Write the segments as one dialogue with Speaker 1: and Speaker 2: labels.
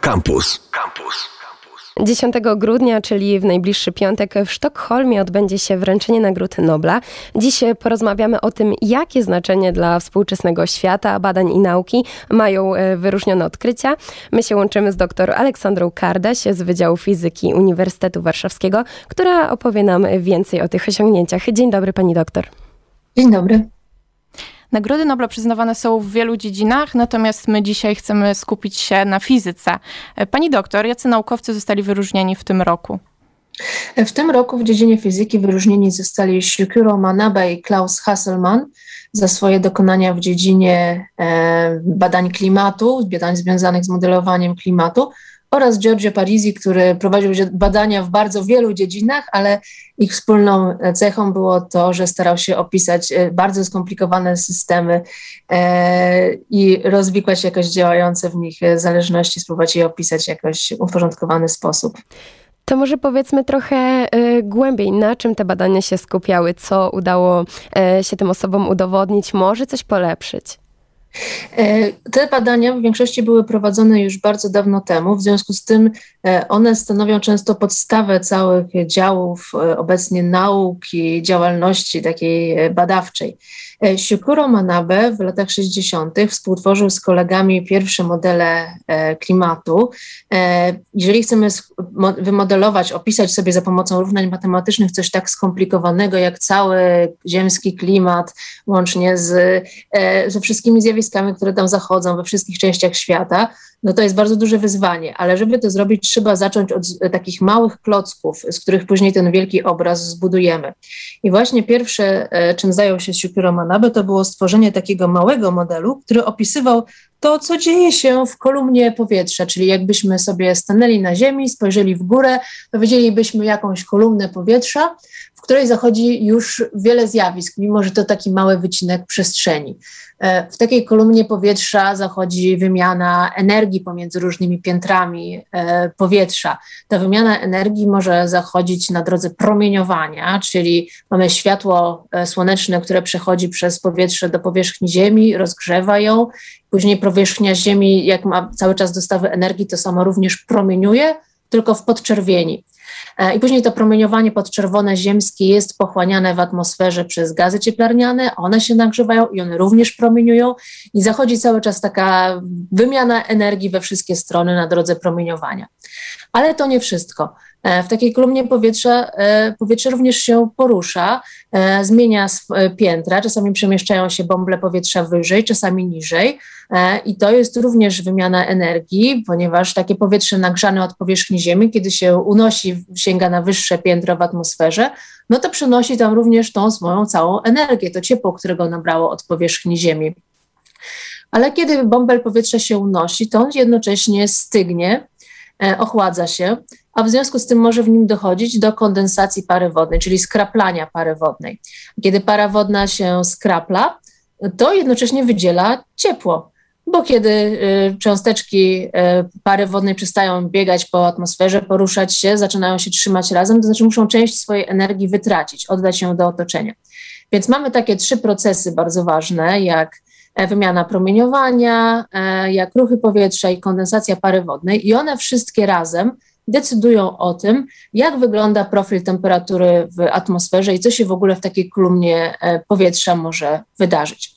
Speaker 1: Campus. Campus.
Speaker 2: 10 grudnia, czyli w najbliższy piątek w Sztokholmie odbędzie się wręczenie Nagród Nobla. Dziś porozmawiamy o tym, jakie znaczenie dla współczesnego świata, badań i nauki mają e, wyróżnione odkrycia. My się łączymy z dr Aleksandrą Kardaś z Wydziału Fizyki Uniwersytetu Warszawskiego, która opowie nam więcej o tych osiągnięciach. Dzień dobry pani doktor.
Speaker 3: Dzień dobry.
Speaker 4: Nagrody Nobla przyznawane są w wielu dziedzinach, natomiast my dzisiaj chcemy skupić się na fizyce. Pani doktor, jacy naukowcy zostali wyróżnieni w tym roku?
Speaker 3: W tym roku w dziedzinie fizyki wyróżnieni zostali Shukuro Manabe i Klaus Hasselmann za swoje dokonania w dziedzinie e, badań klimatu, badań związanych z modelowaniem klimatu oraz Giorgio Parisi, który prowadził badania w bardzo wielu dziedzinach, ale ich wspólną cechą było to, że starał się opisać e, bardzo skomplikowane systemy e, i rozwikłać jakoś działające w nich zależności, spróbować je opisać w jakoś uporządkowany sposób.
Speaker 2: To może powiedzmy trochę głębiej, na czym te badania się skupiały, co udało się tym osobom udowodnić, może coś polepszyć.
Speaker 3: E, te badania w większości były prowadzone już bardzo dawno temu, w związku z tym e, one stanowią często podstawę całych działów e, obecnie nauki, działalności takiej badawczej. Shukuro Manabe w latach 60. współtworzył z kolegami pierwsze modele klimatu. Jeżeli chcemy wymodelować, opisać sobie za pomocą równań matematycznych coś tak skomplikowanego jak cały ziemski klimat, łącznie z, ze wszystkimi zjawiskami, zjawiskami, które tam zachodzą we wszystkich częściach świata, no to jest bardzo duże wyzwanie, ale żeby to zrobić, trzeba zacząć od takich małych klocków, z których później ten wielki obraz zbudujemy. I właśnie pierwsze, e, czym zajął się Shukuro Manabe, to było stworzenie takiego małego modelu, który opisywał to, co dzieje się w kolumnie powietrza, czyli jakbyśmy sobie stanęli na ziemi, spojrzeli w górę, to widzielibyśmy jakąś kolumnę powietrza, w której zachodzi już wiele zjawisk, mimo że to taki mały wycinek przestrzeni. E, w takiej kolumnie powietrza zachodzi wymiana energii pomiędzy różnymi piętrami e, powietrza. Ta wymiana energii może zachodzić na drodze promieniowania, czyli mamy światło e, słoneczne, które przechodzi przez powietrze do powierzchni Ziemi, rozgrzewa ją. Później powierzchnia Ziemi, jak ma cały czas dostawy energii, to samo również promieniuje, tylko w podczerwieni. E, I później to promieniowanie podczerwone ziemskie jest pochłaniane w atmosferze przez gazy cieplarniane, one się nagrzewają i one również promieniują i zachodzi cały czas taka wymiana energii we wszystkie strony na drodze promieniowania. Ale to nie wszystko. E, w takiej kolumnie powietrza e, powietrze również się porusza, zmienia piętra, czasami przemieszczają się bąble powietrza wyżej, czasami niżej i to jest również wymiana energii, ponieważ takie powietrze nagrzane od powierzchni Ziemi, kiedy się unosi, sięga na wyższe piętro w atmosferze, no to przenosi tam również tą swoją całą energię, to ciepło, którego nabrało od powierzchni Ziemi. Ale kiedy bąbel powietrza się unosi, to on jednocześnie stygnie, ochładza się, a w związku z tym może w nim dochodzić do kondensacji pary wodnej, czyli skraplania pary wodnej. Kiedy para wodna się skrapla, to jednocześnie wydziela ciepło, bo kiedy y, cząsteczki y, pary wodnej przestają biegać po atmosferze, poruszać się, zaczynają się trzymać razem, to znaczy muszą część swojej energii wytracić, oddać ją do otoczenia. Więc mamy takie trzy procesy bardzo ważne, jak e, wymiana promieniowania, e, jak ruchy powietrza i kondensacja pary wodnej, i one wszystkie razem decydują o tym, jak wygląda profil temperatury w atmosferze i co się w ogóle w takiej kolumnie e, powietrza może wydarzyć.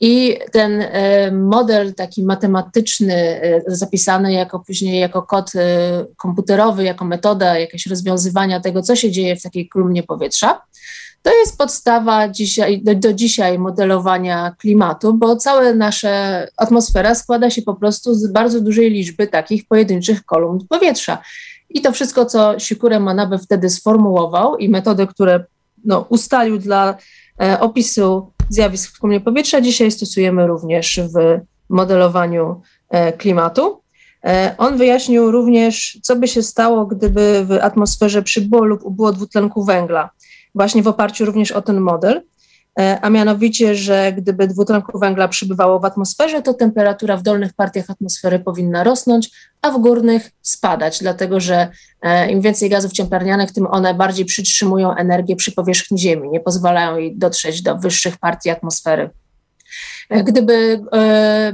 Speaker 3: I ten e, model taki matematyczny, e, zapisany jako później jako kod komputerowy, jako metoda jakiegoś rozwiązywania tego, co się dzieje w takiej kolumnie powietrza, to jest podstawa dzisiaj, do, do, dzisiaj modelowania klimatu, bo cała nasza atmosfera składa się po prostu z bardzo dużej liczby takich pojedynczych kolumn powietrza. I to wszystko, co Sikure Manabe wtedy sformułował i metody, które no, ustalił dla e, opisu zjawisk w kolumnie powietrza, dzisiaj stosujemy również w modelowaniu e, klimatu. E, on wyjaśnił również, co by się stało, gdyby w atmosferze przybyło lub ubyło dwutlenku węgla. Właśnie w oparciu również o ten model, a mianowicie, że gdyby dwutlenku węgla przybywało w atmosferze, to temperatura w dolnych partiach atmosfery powinna rosnąć, a w górnych spadać, dlatego że e, im więcej gazów cieplarnianych, tym one bardziej przytrzymują energię przy powierzchni Ziemi, nie pozwalają jej dotrzeć do wyższych partii atmosfery. Gdyby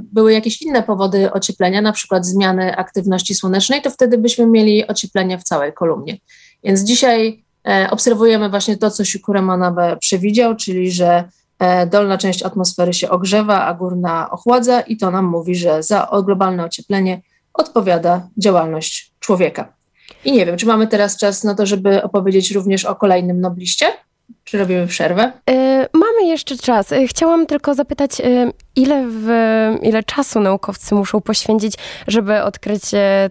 Speaker 3: były jakieś inne powody ocieplenia, na przykład zmiany aktywności słonecznej, to wtedy byśmy mieli ocieplenie w całej kolumnie. Więc dzisiaj obserwujemy właśnie to, co Shukura Manabe przewidział, czyli że dolna część atmosfery się ogrzewa, a górna ochładza i to nam mówi, że za globalne ocieplenie odpowiada działalność człowieka. I nie wiem, czy mamy teraz czas na to, żeby opowiedzieć również o kolejnym nobliście? Czy robimy przerwę?
Speaker 2: Yy, mamy jeszcze czas. Yy, chciałam tylko zapytać, yy, ile, w, ile czasu naukowcy muszą poświęcić, żeby odkryć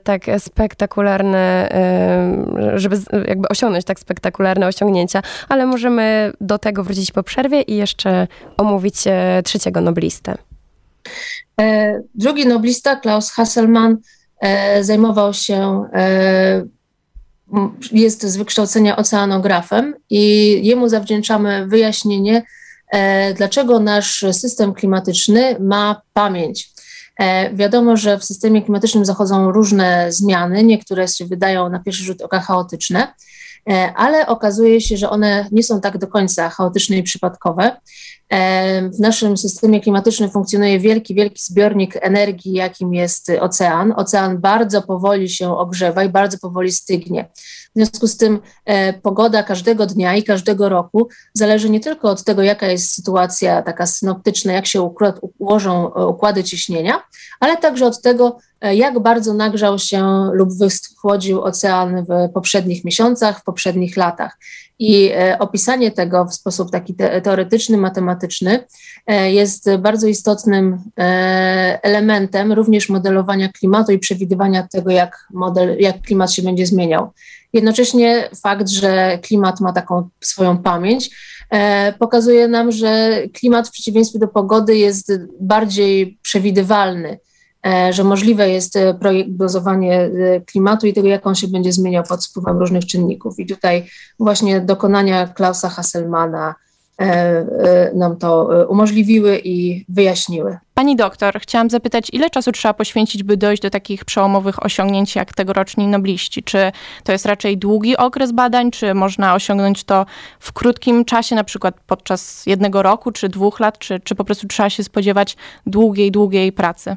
Speaker 2: tak spektakularne, żeby jakby osiągnąć tak spektakularne osiągnięcia, ale możemy do tego wrócić po przerwie i jeszcze omówić trzeciego noblistę.
Speaker 3: E, drugi noblista, Klaus Hasselmann, e, zajmował się e, jest z wykształcenia oceanografem i jemu zawdzięczamy wyjaśnienie, dlaczego nasz system klimatyczny ma pamięć. Wiadomo, że w systemie klimatycznym zachodzą różne zmiany, niektóre się wydają na pierwszy rzut oka chaotyczne, ale okazuje się, że one nie są tak do końca chaotyczne i przypadkowe. W naszym systemie klimatycznym funkcjonuje wielki, wielki zbiornik energii, jakim jest ocean. Ocean bardzo powoli się ogrzewa i bardzo powoli stygnie. W związku z tym e, pogoda każdego dnia i każdego roku zależy nie tylko od tego, jaka jest sytuacja taka synoptyczna, jak się ułożą e, układy ciśnienia, ale także od tego, e, jak bardzo nagrzał się lub wyschłodził ocean w poprzednich miesiącach, w poprzednich latach. I e, opisanie tego w sposób taki teoretyczny, matematyczny e, jest bardzo istotnym e, elementem również modelowania klimatu i przewidywania tego, jak, model, jak klimat się będzie zmieniał. Jednocześnie fakt, że klimat ma taką swoją pamięć, pokazuje nam, że klimat w przeciwieństwie do pogody jest bardziej przewidywalny że możliwe jest e, prognozowanie e, klimatu i tego, jak on się będzie zmieniał pod wpływem różnych czynników. I tutaj właśnie dokonania Klausa Hasselmana nam to umożliwiły i wyjaśniły.
Speaker 4: Pani doktor, chciałam zapytać, ile czasu trzeba poświęcić, by dojść do takich przełomowych osiągnięć jak tegoroczni nobliści? Czy to jest raczej długi okres badań, czy można osiągnąć to w krótkim czasie, na przykład podczas jednego roku, czy dwóch lat, czy, czy po prostu trzeba się spodziewać długiej, długiej pracy?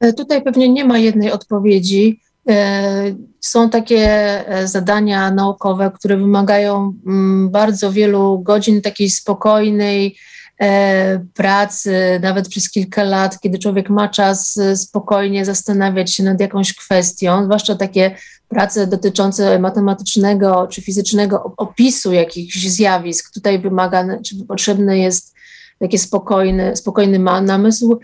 Speaker 3: E, tutaj pewnie nie ma jednej odpowiedzi. E, są takie e, zadania naukowe, które wymagają mm, bardzo wielu godzin takiej spokojnej pracy, nawet przez kilka lat, kiedy człowiek ma czas spokojnie zastanawiać się nad jakąś kwestią, zwłaszcza takie prace dotyczące matematycznego czy fizycznego opisu jakichś zjawisk. Tutaj wymaga, czy potrzebny jest taki spokojny, spokojny namysł,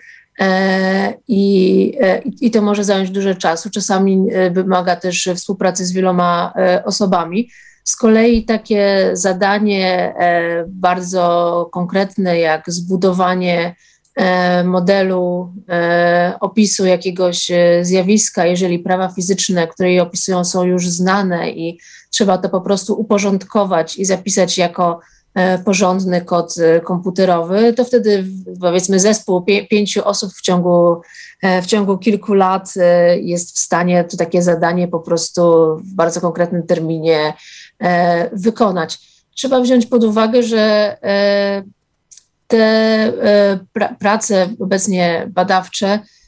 Speaker 3: I, e, I to może zająć dużo czasu. Czasami e, wymaga też współpracy z wieloma osobami. Z kolei takie zadanie bardzo konkretne, jak zbudowanie modelu opisu jakiegoś zjawiska, jeżeli prawa fizyczne, które je opisują, są już znane i trzeba to po prostu uporządkować i zapisać jako E, porządny kod e, komputerowy, to wtedy powiedzmy zespół pięciu osób w ciągu, e, w ciągu kilku lat jest w stanie to takie zadanie po prostu w bardzo konkretnym terminie wykonać. Trzeba wziąć pod uwagę, że te prace obecnie badawcze E,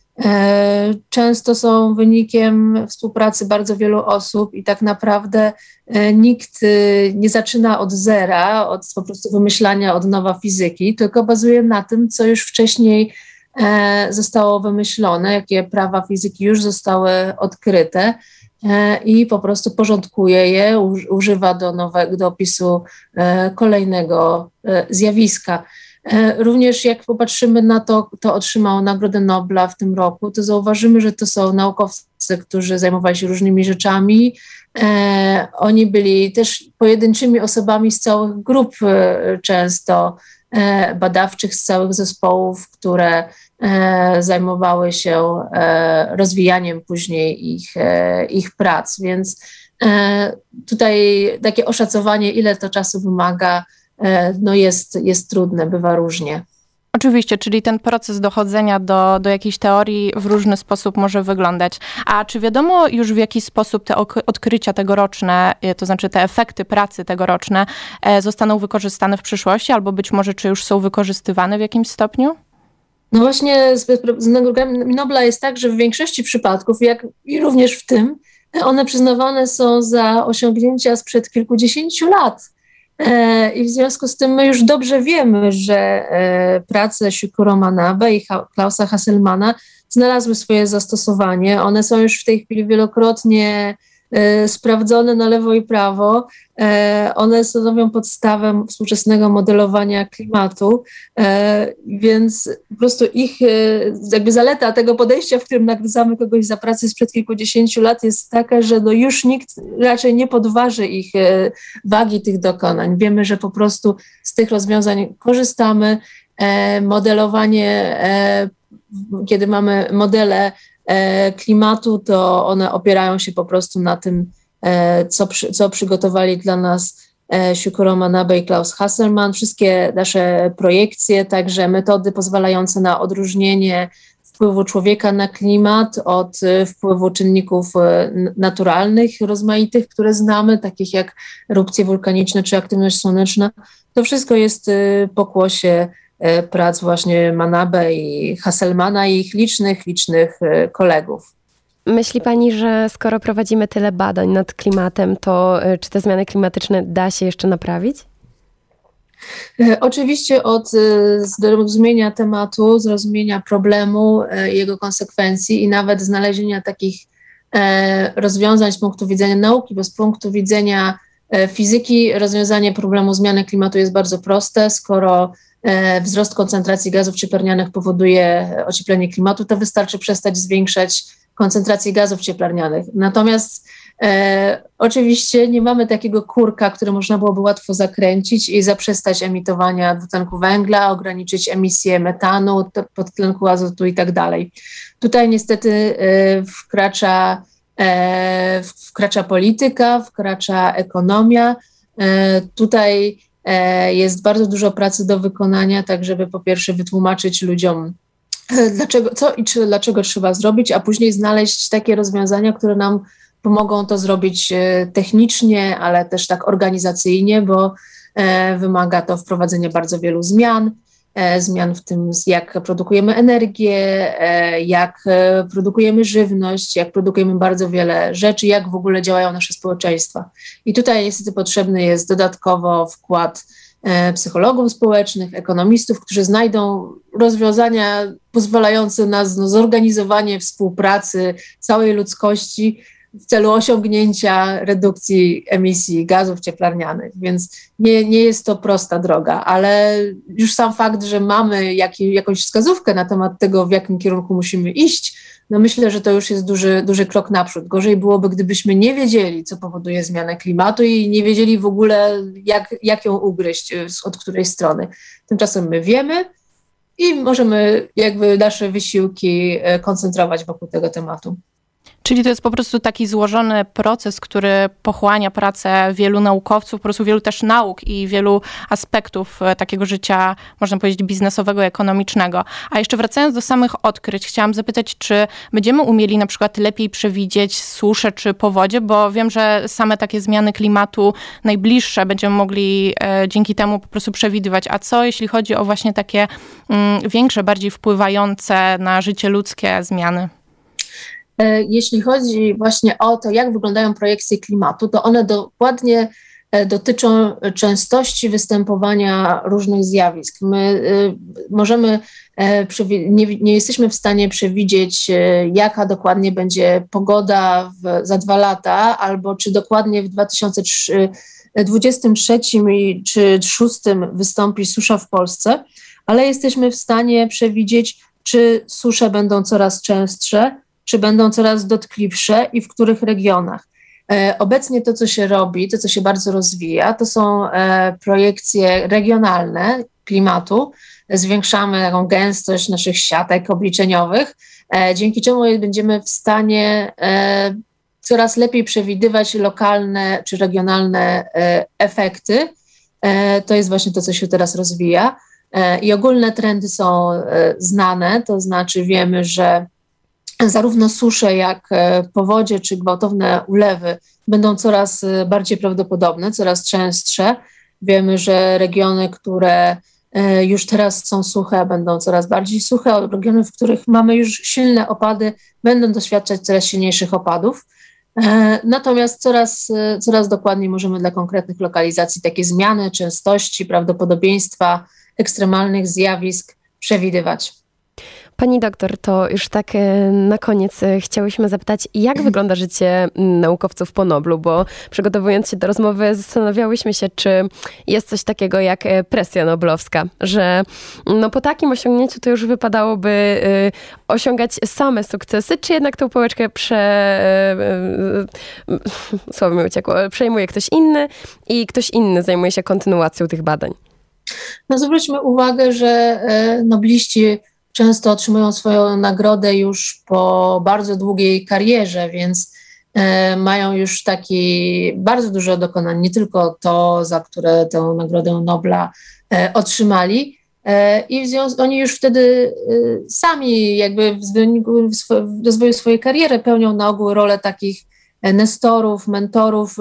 Speaker 3: często są wynikiem współpracy bardzo wielu osób i tak naprawdę e, nikt e, nie zaczyna od zera, od po prostu wymyślania od nowa fizyki, tylko bazuje na tym, co już wcześniej zostało wymyślone, jakie prawa fizyki już zostały odkryte i po prostu porządkuje je, używa do nowego, do opisu kolejnego zjawiska. E, również jak popatrzymy na to, kto otrzymał Nagrodę Nobla w tym roku, to zauważymy, że to są naukowcy, którzy zajmowali się różnymi rzeczami. E, oni byli też pojedynczymi osobami z całych grup e, często badawczych, z całych zespołów, które zajmowały się rozwijaniem później ich, ich prac. Więc tutaj takie oszacowanie, ile to czasu wymaga, no jest, jest trudne, bywa różnie.
Speaker 4: Oczywiście, czyli ten proces dochodzenia do, do jakiejś teorii w różny sposób może wyglądać. A czy wiadomo już w jaki sposób te odkrycia tegoroczne, e, to znaczy te efekty pracy tegoroczne, e, zostaną wykorzystane w przyszłości, albo być może czy już są wykorzystywane w jakimś stopniu?
Speaker 3: No właśnie z, z nagrodami Nobla jest tak, że w większości przypadków, jak i również w tym, one przyznawane są za osiągnięcia sprzed kilkudziesięciu lat. E, I w związku z tym my już dobrze wiemy, że e, prace Shukuro Manabe i Klausa Hasselmana znalazły swoje zastosowanie. One są już w tej chwili wielokrotnie sprawdzone na lewo i prawo. E, one stanowią podstawę współczesnego modelowania klimatu, e, więc po prostu ich jakby zaleta tego podejścia, w którym nagradzamy kogoś za pracę sprzed kilkudziesięciu lat jest taka, że no już nikt raczej nie podważy ich wagi tych dokonań. Wiemy, że po prostu z tych rozwiązań korzystamy. Modelowanie, kiedy mamy modele E, klimatu, to one opierają się po prostu na tym, e, co, przy, co przygotowali dla nas e, Shukuro Manabe i Klaus Hasselmann. Wszystkie nasze projekcje, także metody pozwalające na odróżnienie wpływu człowieka na klimat od wpływu czynników naturalnych, rozmaitych, które znamy, takich jak erupcje wulkaniczne czy aktywność słoneczna. To wszystko jest pokłosie E, prac właśnie Manabe i Hasselmana i ich licznych, licznych e, kolegów.
Speaker 2: Myśli Pani, że skoro prowadzimy tyle badań nad klimatem, to e, czy te zmiany klimatyczne da się jeszcze naprawić?
Speaker 3: Oczywiście od zrozumienia tematu, zrozumienia problemu, jego konsekwencji i nawet znalezienia takich rozwiązań z punktu widzenia nauki, bo z punktu widzenia fizyki rozwiązanie problemu zmiany klimatu jest bardzo proste, skoro E, wzrost koncentracji gazów cieplarnianych powoduje ocieplenie klimatu, to wystarczy przestać zwiększać koncentrację gazów cieplarnianych. Natomiast e, oczywiście nie mamy takiego kurka, który można byłoby łatwo zakręcić i zaprzestać emitowania dwutlenku węgla, ograniczyć emisję metanu, podtlenku azotu i tak dalej. Tutaj niestety e, wkracza, e, wkracza polityka, wkracza ekonomia. E, tutaj E, jest bardzo dużo pracy do wykonania, tak żeby po pierwsze wytłumaczyć ludziom, e, dlaczego, co i czy, dlaczego trzeba zrobić, a później znaleźć takie rozwiązania, które nam pomogą to zrobić e, technicznie, ale też tak organizacyjnie, bo wymaga to wprowadzenia bardzo wielu zmian. E, zmian w tym, jak produkujemy energię, e, jak e, produkujemy żywność, jak produkujemy bardzo wiele rzeczy, jak w ogóle działają nasze społeczeństwa. I tutaj niestety potrzebny jest dodatkowo wkład psychologów społecznych, ekonomistów, którzy znajdą rozwiązania pozwalające na no, zorganizowanie współpracy całej ludzkości w celu osiągnięcia redukcji emisji gazów cieplarnianych. Więc nie, nie jest to prosta droga, ale już sam fakt, że mamy jak, jakąś wskazówkę na temat tego, w jakim kierunku musimy iść, no myślę, że to już jest duży, duży krok naprzód. Gorzej byłoby, gdybyśmy nie wiedzieli, co powoduje zmianę klimatu i nie wiedzieli w ogóle, jak, jak ją ugryźć, od której strony. Tymczasem my wiemy i możemy jakby nasze wysiłki e, koncentrować wokół tego tematu.
Speaker 4: Czyli to jest po prostu taki złożony proces, który pochłania pracę wielu naukowców, po prostu wielu też nauk i wielu aspektów e, takiego życia, można powiedzieć, biznesowego, ekonomicznego. A jeszcze wracając do samych odkryć, chciałam zapytać, czy będziemy umieli na przykład lepiej przewidzieć susze czy powodzie, bo wiem, że same takie zmiany klimatu najbliższe będziemy mogli e, dzięki temu po prostu przewidywać. A co jeśli chodzi o właśnie takie mm, większe, bardziej wpływające na życie ludzkie zmiany?
Speaker 3: E, jeśli chodzi właśnie o to, jak wyglądają projekcje klimatu, to one dokładnie e, dotyczą częstości występowania różnych zjawisk. My e, możemy, nie, jesteśmy w stanie przewidzieć, jaka dokładnie będzie pogoda w, za dwa lata, albo czy dokładnie w 2023 czy 2006 wystąpi susza w Polsce, ale jesteśmy w stanie przewidzieć, czy susze będą coraz częstsze, czy będą coraz dotkliwsze i w których regionach. E, obecnie to, co się robi, to, co się bardzo rozwija, to są e, projekcje regionalne klimatu. Zwiększamy taką gęstość naszych siatek obliczeniowych, e, dzięki czemu będziemy w stanie coraz lepiej przewidywać lokalne czy regionalne efekty. To jest właśnie to, co się teraz rozwija. i ogólne trendy są znane, to znaczy wiemy, że zarówno susze, jak powodzie czy gwałtowne ulewy będą coraz bardziej prawdopodobne, coraz częstsze. Wiemy, że regiony, które E, już teraz są suche, będą coraz bardziej suche, a regiony, w których mamy już silne opady, będą doświadczać coraz silniejszych opadów. E, natomiast coraz, e, coraz dokładniej możemy dla konkretnych lokalizacji takie zmiany częstości, prawdopodobieństwa ekstremalnych zjawisk przewidywać.
Speaker 2: Pani doktor, to już tak e, na koniec e, chciałyśmy zapytać, jak wygląda życie naukowców po Noblu, bo przygotowując się do rozmowy zastanawiałyśmy się, czy jest coś takiego jak e, presja noblowska, że no po takim osiągnięciu to już wypadałoby osiągać same sukcesy, czy jednak tą pałeczkę prze... słowo mi uciekło, przejmuje ktoś inny i ktoś inny zajmuje się kontynuacją tych badań?
Speaker 3: No zwróćmy uwagę, że nobliści często otrzymują swoją nagrodę już po bardzo długiej karierze, więc e, mają już taki bardzo dużo dokonań, nie tylko to, za które tę Nagrodę Nobla e, otrzymali. E, I w oni już wtedy sami, jakby w wyniku rozwoju swojej kariery, pełnią na ogół rolę takich nestorów, mentorów,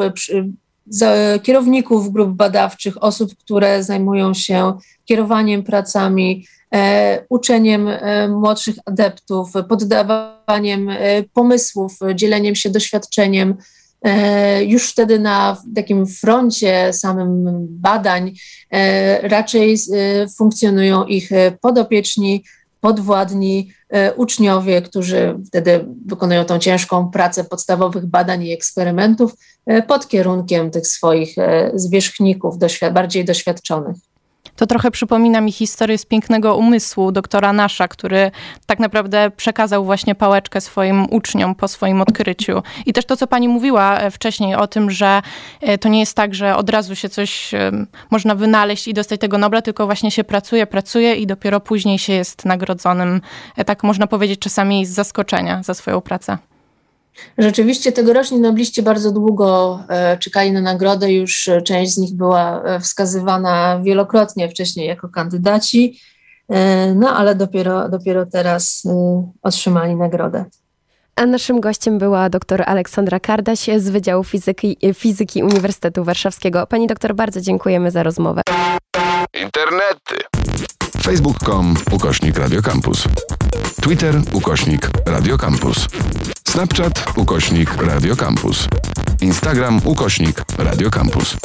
Speaker 3: kierowników grup badawczych, osób, które zajmują się kierowaniem pracami, uczeniem e, młodszych adeptów, poddawaniem e, pomysłów, dzieleniem się doświadczeniem. Już wtedy na takim froncie samym badań raczej funkcjonują ich podopieczni, podwładni, uczniowie, którzy wtedy wykonują tą ciężką pracę podstawowych badań i eksperymentów pod kierunkiem tych swoich zwierzchników, bardziej doświadczonych.
Speaker 4: To trochę przypomina mi historię z pięknego umysłu doktora Nasza, który tak naprawdę przekazał właśnie pałeczkę swoim uczniom po swoim odkryciu. I też to, co pani mówiła e, wcześniej o tym, że e, to nie jest tak, że od razu się coś można wynaleźć i dostać tego Nobla, tylko właśnie się pracuje, pracuje i dopiero później się jest nagrodzonym, e, tak można powiedzieć, czasami z zaskoczenia za swoją pracę.
Speaker 3: Rzeczywiście tegoroczni nobliści bardzo długo e, czekali na nagrodę, już część z nich była e, wskazywana wielokrotnie wcześniej jako kandydaci, e, no ale dopiero, dopiero teraz otrzymali nagrodę.
Speaker 2: A naszym gościem była dr Aleksandra Kardaś z Wydziału Fizyki, Fizyki Uniwersytetu Warszawskiego. Pani doktor, bardzo dziękujemy za rozmowę. Internety.
Speaker 1: Facebook.com ukośnik Radiocampus. Twitter ukośnik Radiocampus. Snapchat ukośnik Radio Campus. Instagram ukośnik Radio Campus.